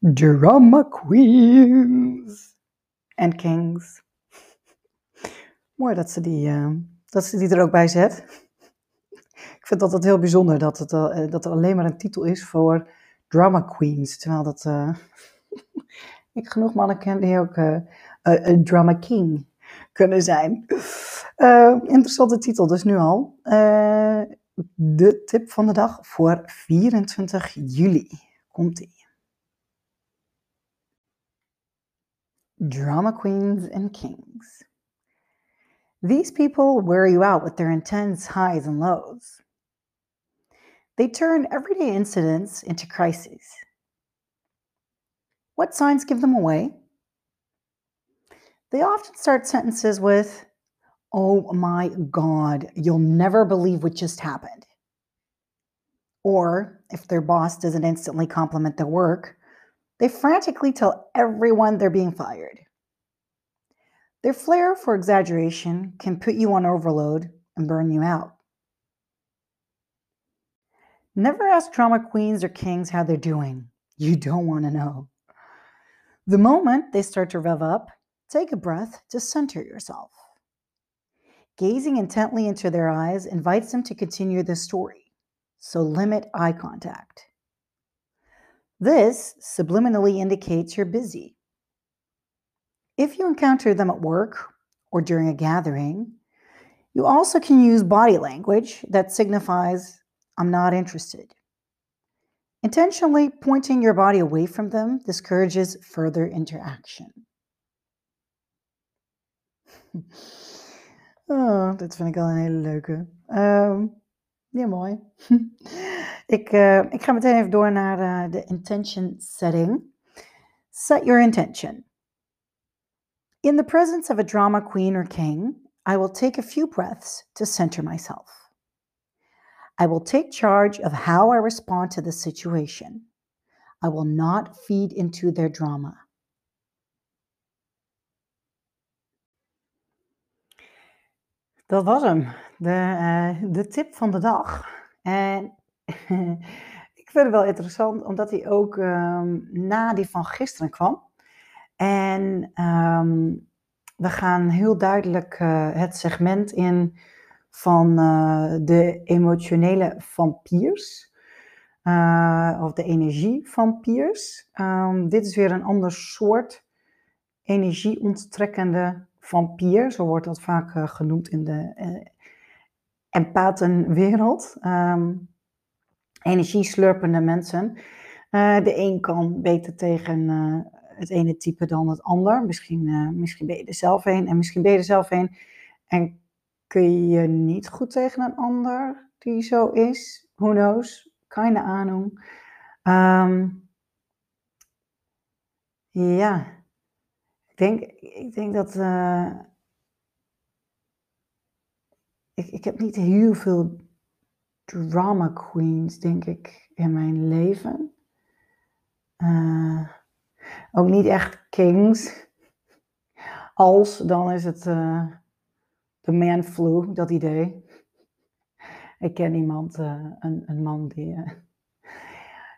Drama queens en kings. Mooi dat ze, die, uh, dat ze die er ook bij zet. Ik vind dat heel bijzonder dat, het, uh, dat er alleen maar een titel is voor drama queens. Terwijl dat, uh, ik genoeg mannen ken die ook een drama king kunnen zijn. interessante titel dus nu al. de tip van de dag voor 24 juli. Komt-ie. Drama queens and kings. These people wear you out with their intense highs and lows. They turn everyday incidents into crises. What signs give them away? They often start sentences with, Oh my God, you'll never believe what just happened. Or if their boss doesn't instantly compliment their work, they frantically tell everyone they're being fired. Their flair for exaggeration can put you on overload and burn you out. Never ask drama queens or kings how they're doing. You don't want to know. The moment they start to rev up, take a breath to center yourself. Gazing intently into their eyes invites them to continue the story, so limit eye contact. This subliminally indicates you're busy. If you encounter them at work or during a gathering, you also can use body language that signifies, I'm not interested. Intentionally pointing your body away from them discourages further interaction. oh, dat vind ik wel een hele leuke. Um, ja, mooi. Ik, uh, ik ga meteen even door naar uh, de intention setting. Set your intention. In the presence of a drama queen or king, I will take a few breaths to center myself. I will take charge of how I respond to the situation. I will not feed into their drama. Dat was hem, de, uh, de tip van de dag. En ik vind het wel interessant, omdat hij ook um, na die van gisteren kwam. En um, we gaan heel duidelijk uh, het segment in van uh, de emotionele vampiers. Uh, of de energievampiers. Um, dit is weer een ander soort energieonttrekkende vampier. Zo wordt dat vaak genoemd in de empathenwereld. Um, energieslurpende mensen. Uh, de een kan beter tegen uh, het ene type dan het ander. Misschien, uh, misschien ben je er zelf een en misschien ben je er zelf een. En kun je niet goed tegen een ander die zo is. Who knows? Keine Ahnung. Um, ja, ik denk, ik denk dat ik, ik heb niet heel veel drama queens, denk ik, in mijn leven. Uh, ook niet echt kings. Als, dan is het uh, de man flu, dat idee. Ik ken iemand, uh, een, een man die,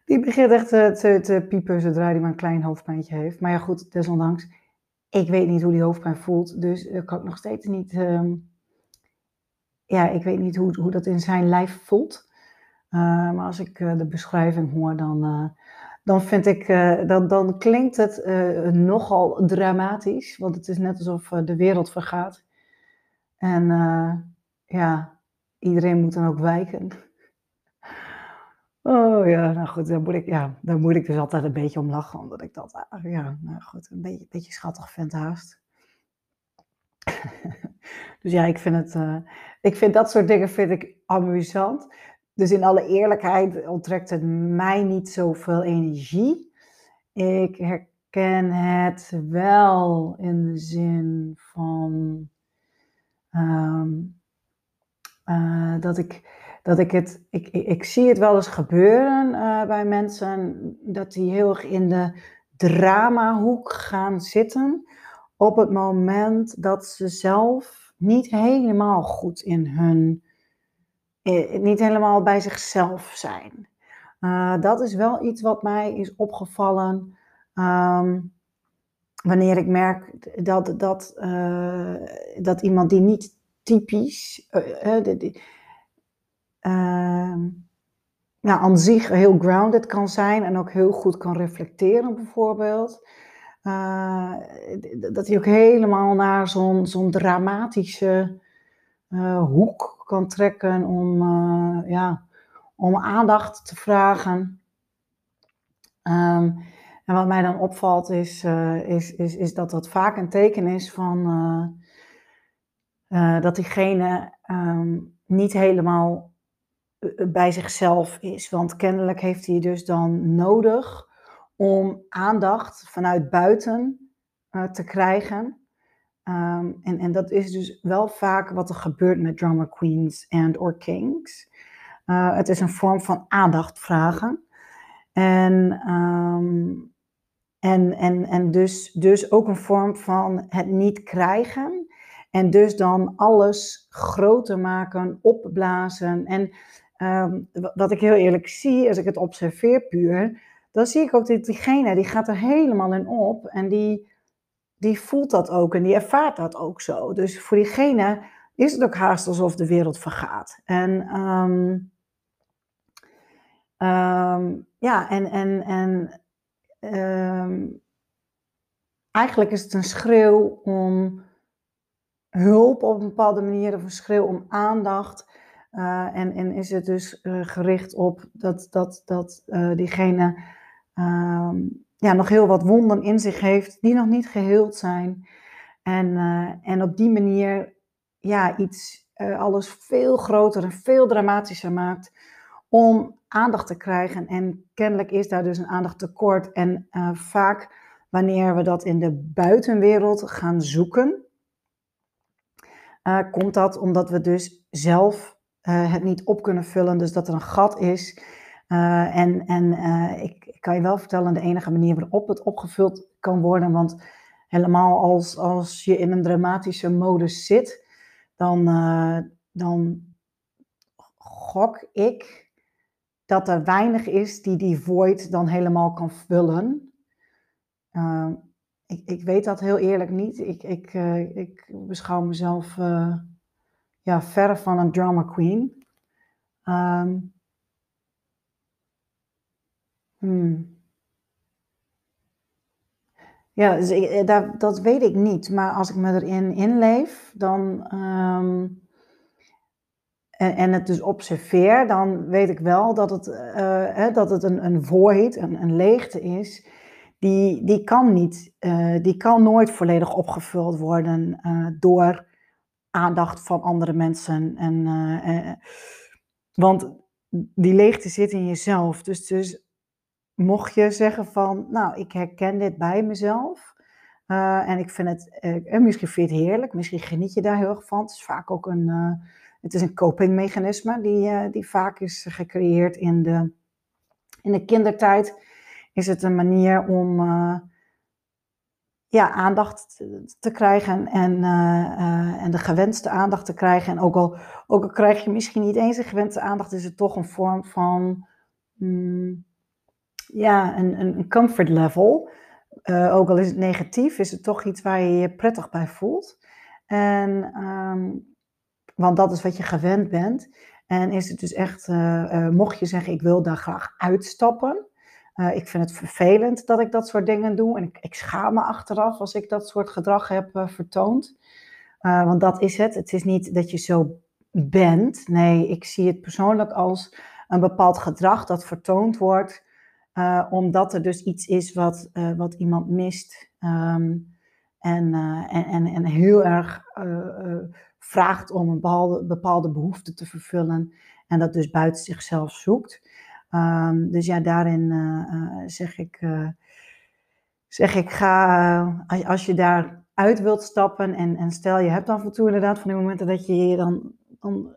die begint echt te, piepen zodra hij maar een klein hoofdpijntje heeft. Maar ja goed, desondanks, ik weet niet hoe die hoofdpijn voelt, dus ik kan ik nog steeds niet... Um, ja, ik weet niet hoe, hoe dat in zijn lijf voelt. Uh, maar als ik uh, de beschrijving hoor, dan, uh, dan vind ik, dan, dan klinkt het nogal dramatisch. Want het is net alsof de wereld vergaat. En ja, iedereen moet dan ook wijken. Oh ja, nou goed, daar moet ik, ja, moet ik dus altijd een beetje om lachen. Omdat ik dat, ja, nou goed, een beetje, beetje schattig vind haast. dus ja, ik vind het, uh, ik vind dat soort dingen vind ik amusant. Dus in alle eerlijkheid onttrekt het mij niet zoveel energie. Ik ken het wel in de zin van ehm, eh, dat ik dat ik het, ik, ik, zie het wel eens gebeuren uh, bij mensen, dat die heel erg in de dramahoek gaan zitten op het moment dat ze zelf niet helemaal goed in hun, eh, niet helemaal bij zichzelf zijn. Uh, dat is wel iets wat mij is opgevallen um, wanneer ik merk dat, dat, uh, dat iemand die niet typisch, uh, die, nou, aan zich heel grounded kan zijn en ook heel goed kan reflecteren bijvoorbeeld. Uh, dat hij ook helemaal naar zo'n dramatische uh, hoek kan trekken om, uh, ja, om aandacht te vragen. Um, en wat mij dan opvalt is, is, is, is dat dat vaak een teken is van dat diegene um, niet helemaal bij zichzelf is. Want kennelijk heeft hij dus dan nodig om aandacht vanuit buiten uh, te krijgen. Um, en, en dat is dus wel vaak wat er gebeurt met drama queens and or kings. Uh, het is een vorm van aandacht vragen. En, um, en, en, en dus, dus ook een vorm van het niet krijgen. En dus dan alles groter maken, opblazen. En um, wat ik heel eerlijk zie, als ik het observeer puur, dan zie ik ook dat diegene, die gaat er helemaal in op en die, die voelt dat ook en die ervaart dat ook zo. Dus voor diegene is het ook haast alsof de wereld vergaat. En um, um, ja, en, en, en um, eigenlijk is het een schreeuw om hulp op een bepaalde manier, of een schreeuw om aandacht. Uh, en, en is het dus uh, gericht op dat, dat, dat uh, diegene um, ja, nog heel wat wonden in zich heeft die nog niet geheeld zijn. En, en op die manier ja, iets alles veel groter en veel dramatischer maakt om aandacht te krijgen. En kennelijk is daar dus een aandachttekort. En vaak wanneer we dat in de buitenwereld gaan zoeken, komt dat omdat we dus zelf het niet op kunnen vullen. Dus dat er een gat is. Uh, en en uh, ik, kan je wel vertellen, de enige manier waarop het opgevuld kan worden. Want helemaal als, als je in een dramatische modus zit, dan, dan gok ik dat er weinig is die die void dan helemaal kan vullen. ik, ik weet dat heel eerlijk niet. Ik, ik, ik beschouw mezelf ja, verre van een drama queen. Um, hmm. Ja, dus eh, dat, dat weet ik niet. Maar als ik me erin inleef, dan. Um, en, het dus observeer, dan weet ik wel dat het, uh, hè, dat het een, een void, een, een leegte is. Die, die kan niet, uh, die kan nooit volledig opgevuld worden door aandacht van andere mensen. En, want die leegte zit in jezelf. Dus, dus mocht je zeggen van, nou, ik herken dit bij mezelf. Uh, en ik vind het, uh, misschien vind je het heerlijk, misschien geniet je daar heel erg van. Het is vaak ook een, het is een copingmechanisme die, die vaak is gecreëerd in de, in de kindertijd. Is het een manier om ja, aandacht te krijgen en, en de gewenste aandacht te krijgen. En ook al, ook al krijg je misschien niet eens de gewenste aandacht, is het toch een vorm van mm, ja, een, een comfort level. Uh, ook al is het negatief, is het toch iets waar je je prettig bij voelt. En, um, want dat is wat je gewend bent. En is het dus echt, mocht je zeggen, ik wil daar graag uitstappen, ik vind het vervelend dat ik dat soort dingen doe. En ik, ik schaam me achteraf als ik dat soort gedrag heb vertoond. Want dat is het. Het is niet dat je zo bent. Nee, ik zie het persoonlijk als een bepaald gedrag dat vertoond wordt. Omdat er dus iets is wat, wat iemand mist. Um, en, en, en, en, heel erg vraagt om een bepaalde, bepaalde behoefte te vervullen. En dat dus buiten zichzelf zoekt. Um, dus ja, daarin zeg ik, zeg ik, ga, als je daar uit wilt stappen en, en stel je hebt af en toe inderdaad van die momenten dat je je dan, dan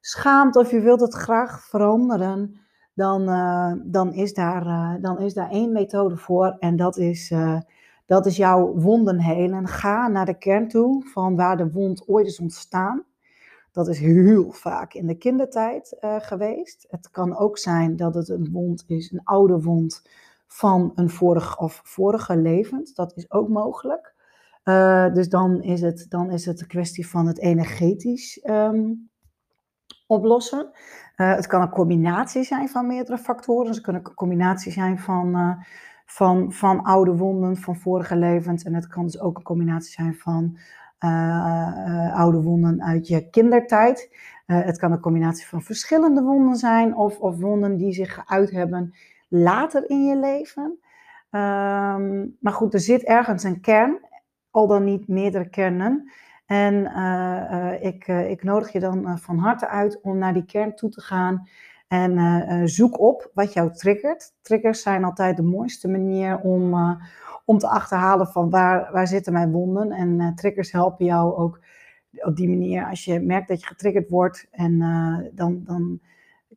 schaamt of je wilt het graag veranderen, dan, uh, dan, is, daar, uh, dan is daar één methode voor en dat is, uh, dat is jouw wonden helen. Ga naar de kern toe van waar de wond ooit is ontstaan. Dat is heel vaak in de kindertijd geweest. Het kan ook zijn dat het een wond is, een oude wond van een vorig of vorige levend. Dat is ook mogelijk. dus dan is, het, dan is het een kwestie van het energetisch um, oplossen. Uh, het kan een combinatie zijn van meerdere factoren. Het kan een combinatie zijn van, uh, van, van oude wonden van vorige levens. En het kan dus ook een combinatie zijn van uh, oude wonden uit je kindertijd. het kan een combinatie van verschillende wonden zijn. Of, of wonden die zich geuit hebben later in je leven. Um, maar goed, er zit ergens een kern. Al dan niet meerdere kernen. En uh, ik, uh, ik nodig je dan van harte uit om naar die kern toe te gaan. En zoek op wat jou triggert. Triggers zijn altijd de mooiste manier om, om te achterhalen van waar, waar zitten mijn wonden. En triggers helpen jou ook op die manier. Als je merkt dat je getriggerd wordt, en, dan, dan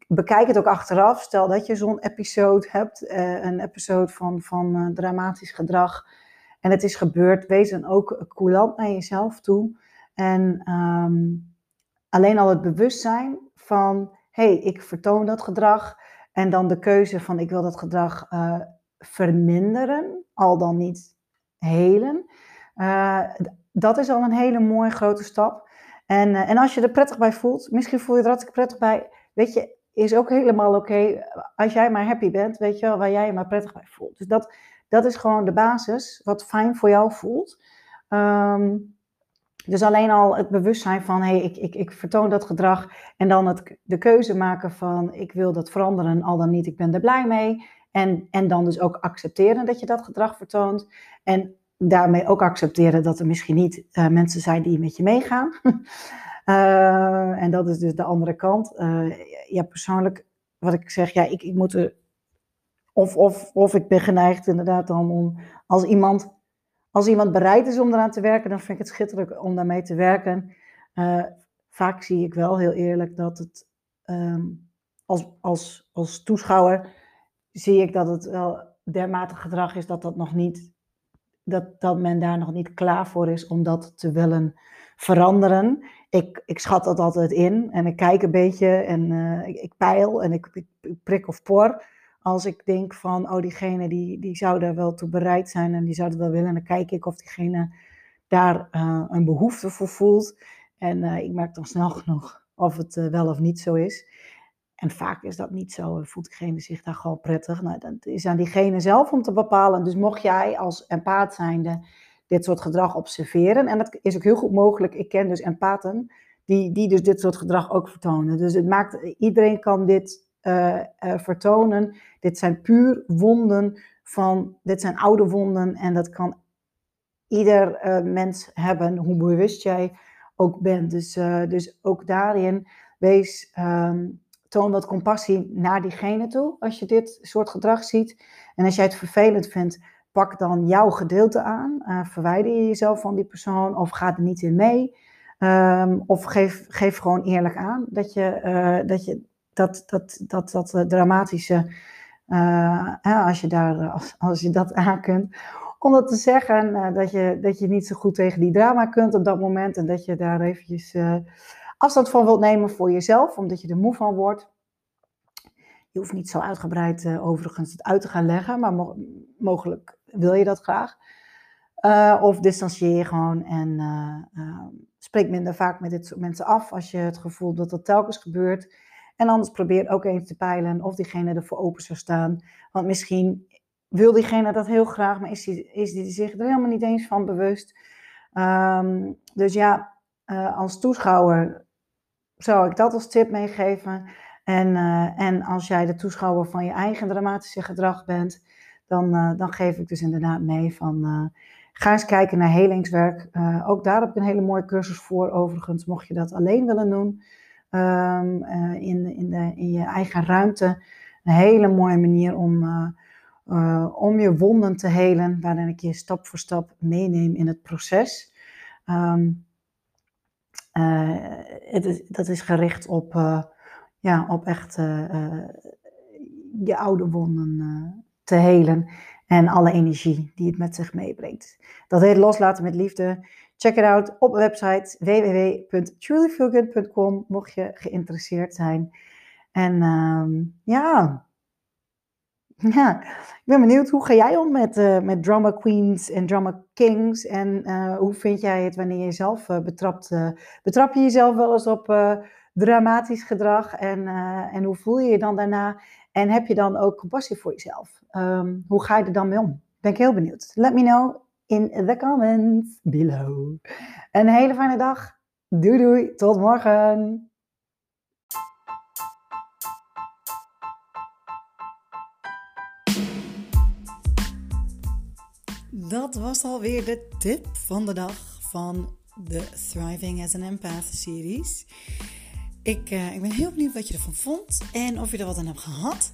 bekijk het ook achteraf. Stel dat je zo'n episode hebt, een episode van, van dramatisch gedrag en het is gebeurd, wees dan ook coulant naar jezelf toe. En um, alleen al het bewustzijn van, hé, hey, ik vertoon dat gedrag. En dan de keuze van, ik wil dat gedrag uh, verminderen, al dan niet helen. Uh, dat is al een hele mooie grote stap. En, uh, en als je er prettig bij voelt, misschien voel je er hartstikke prettig bij, weet je, is ook helemaal oké. Als jij maar happy bent, weet je wel, waar jij je maar prettig bij voelt. Dus dat, dat is gewoon de basis, wat fijn voor jou voelt. Um, dus alleen al het bewustzijn van, hé, hey, ik, ik, ik vertoon dat gedrag. En dan het, de keuze maken van, ik wil dat veranderen, al dan niet, ik ben er blij mee. En, en dan dus ook accepteren dat je dat gedrag vertoont. En daarmee ook accepteren dat er misschien niet uh, mensen zijn die met je meegaan. uh, en dat is dus de andere kant. Uh, ja, persoonlijk, wat ik zeg, ja, ik, ik moet er of, of, of ik ben geneigd inderdaad dan om als iemand, als iemand bereid is om eraan te werken, dan vind ik het schitterend om daarmee te werken. Uh, vaak zie ik wel heel eerlijk dat het um, als, als, als toeschouwer zie ik dat het wel dermate gedrag is dat dat nog niet dat, dat men daar nog niet klaar voor is om dat te willen veranderen. Ik, ik schat dat altijd in en ik kijk een beetje en uh, ik, ik, peil en ik, ik, prik of por als ik denk van, oh, diegene die, die zou daar wel toe bereid zijn en die zou het wel willen, dan kijk ik of diegene daar uh, een behoefte voor voelt. En uh, ik merk dan snel genoeg of het uh, wel of niet zo is. En vaak is dat niet zo. Voelt diegene zich daar gewoon prettig? Nou, dat is aan diegene zelf om te bepalen. Dus mocht jij als empaat zijnde dit soort gedrag observeren, en dat is ook heel goed mogelijk. Ik ken dus empathen die, die dus dit soort gedrag ook vertonen. Dus het maakt, iedereen kan dit uh, uh, vertonen. Dit zijn puur wonden van, dit zijn oude wonden en dat kan ieder uh, mens hebben, hoe bewust jij ook bent. Dus, dus ook daarin, wees, um, toon wat compassie naar diegene toe als je dit soort gedrag ziet. En als jij het vervelend vindt, pak dan jouw gedeelte aan. verwijder je jezelf van die persoon of ga er niet in mee. Um, of geef, geef gewoon eerlijk aan dat je, dat je dat, dat, dat, dat eh, dramatische, uh, als, je daar, als, als je dat aan kunt, om dat te zeggen dat, je, dat je niet zo goed tegen die drama kunt op dat moment en dat je daar eventjes afstand van wilt nemen voor jezelf, omdat je er moe van wordt. Je hoeft niet zo uitgebreid overigens het uit te gaan leggen, maar mo mogelijk wil je dat graag. of distancieer je gewoon en spreek minder vaak met dit soort mensen af als je het gevoel dat dat telkens gebeurt. En anders probeer ook eens te peilen of diegene ervoor open zou staan. Want misschien wil diegene dat heel graag, maar is die, is die zich er helemaal niet eens van bewust. Um, dus ja, uh, als toeschouwer zou ik dat als tip meegeven. En, uh, en als jij de toeschouwer van je eigen dramatische gedrag bent, dan, uh, dan geef ik dus inderdaad mee van ga eens kijken naar helingswerk. ook daar heb ik een hele mooie cursus voor overigens, mocht je dat alleen willen doen um, uh, in, in, de, je eigen ruimte. Een hele mooie manier om, uh, om je wonden te helen, waarin ik je stap voor stap meeneem in het proces. Ehm, het is, dat is gericht op, ja, op echt je oude wonden te helen en alle energie die het met zich meebrengt. Dat heet Loslaten met Liefde. Check it out op mijn website www.trulyfeelgood.com mocht je geïnteresseerd zijn. En uh, ja, ja, ik ben benieuwd, hoe ga jij om met, uh, met drama queens en drama kings? En uh, hoe vind jij het wanneer je jezelf uh, betrapt? betrap je jezelf wel eens op dramatisch gedrag? En, en hoe voel je je dan daarna? En heb je dan ook compassie voor jezelf? Um, hoe ga je er dan mee om? Ben ik heel benieuwd. Let me know in the comments below. Een hele fijne dag. Doei doei. Tot morgen. Dat was alweer de tip van de dag van de Thriving as an Empath series. Ik, uh, ik ben heel benieuwd wat je ervan vond en of je er wat aan hebt gehad.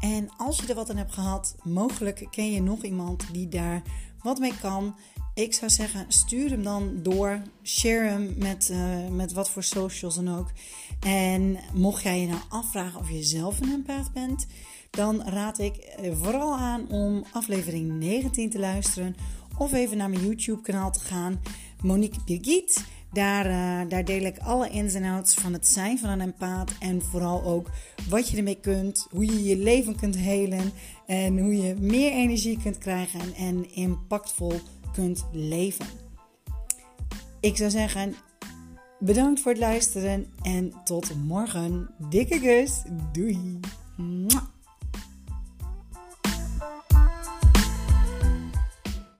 En als je er wat aan hebt gehad, mogelijk ken je nog iemand die daar wat mee kan. Ik zou zeggen, stuur hem dan door. Share hem met, uh, met wat voor socials dan ook. En mocht jij je nou afvragen of je zelf een empath bent, dan raad ik eh, vooral aan om aflevering 19 te luisteren. Of even naar mijn YouTube kanaal te gaan. Monique Birgit. Daar, uh, daar deel ik alle ins en outs van het zijn van een empaat. En vooral ook wat je ermee kunt. Hoe je je leven kunt helen. En hoe je meer energie kunt krijgen. En impactvol kunt leven. Ik zou zeggen, bedankt voor het luisteren. En tot morgen. Dikke kus. Doei.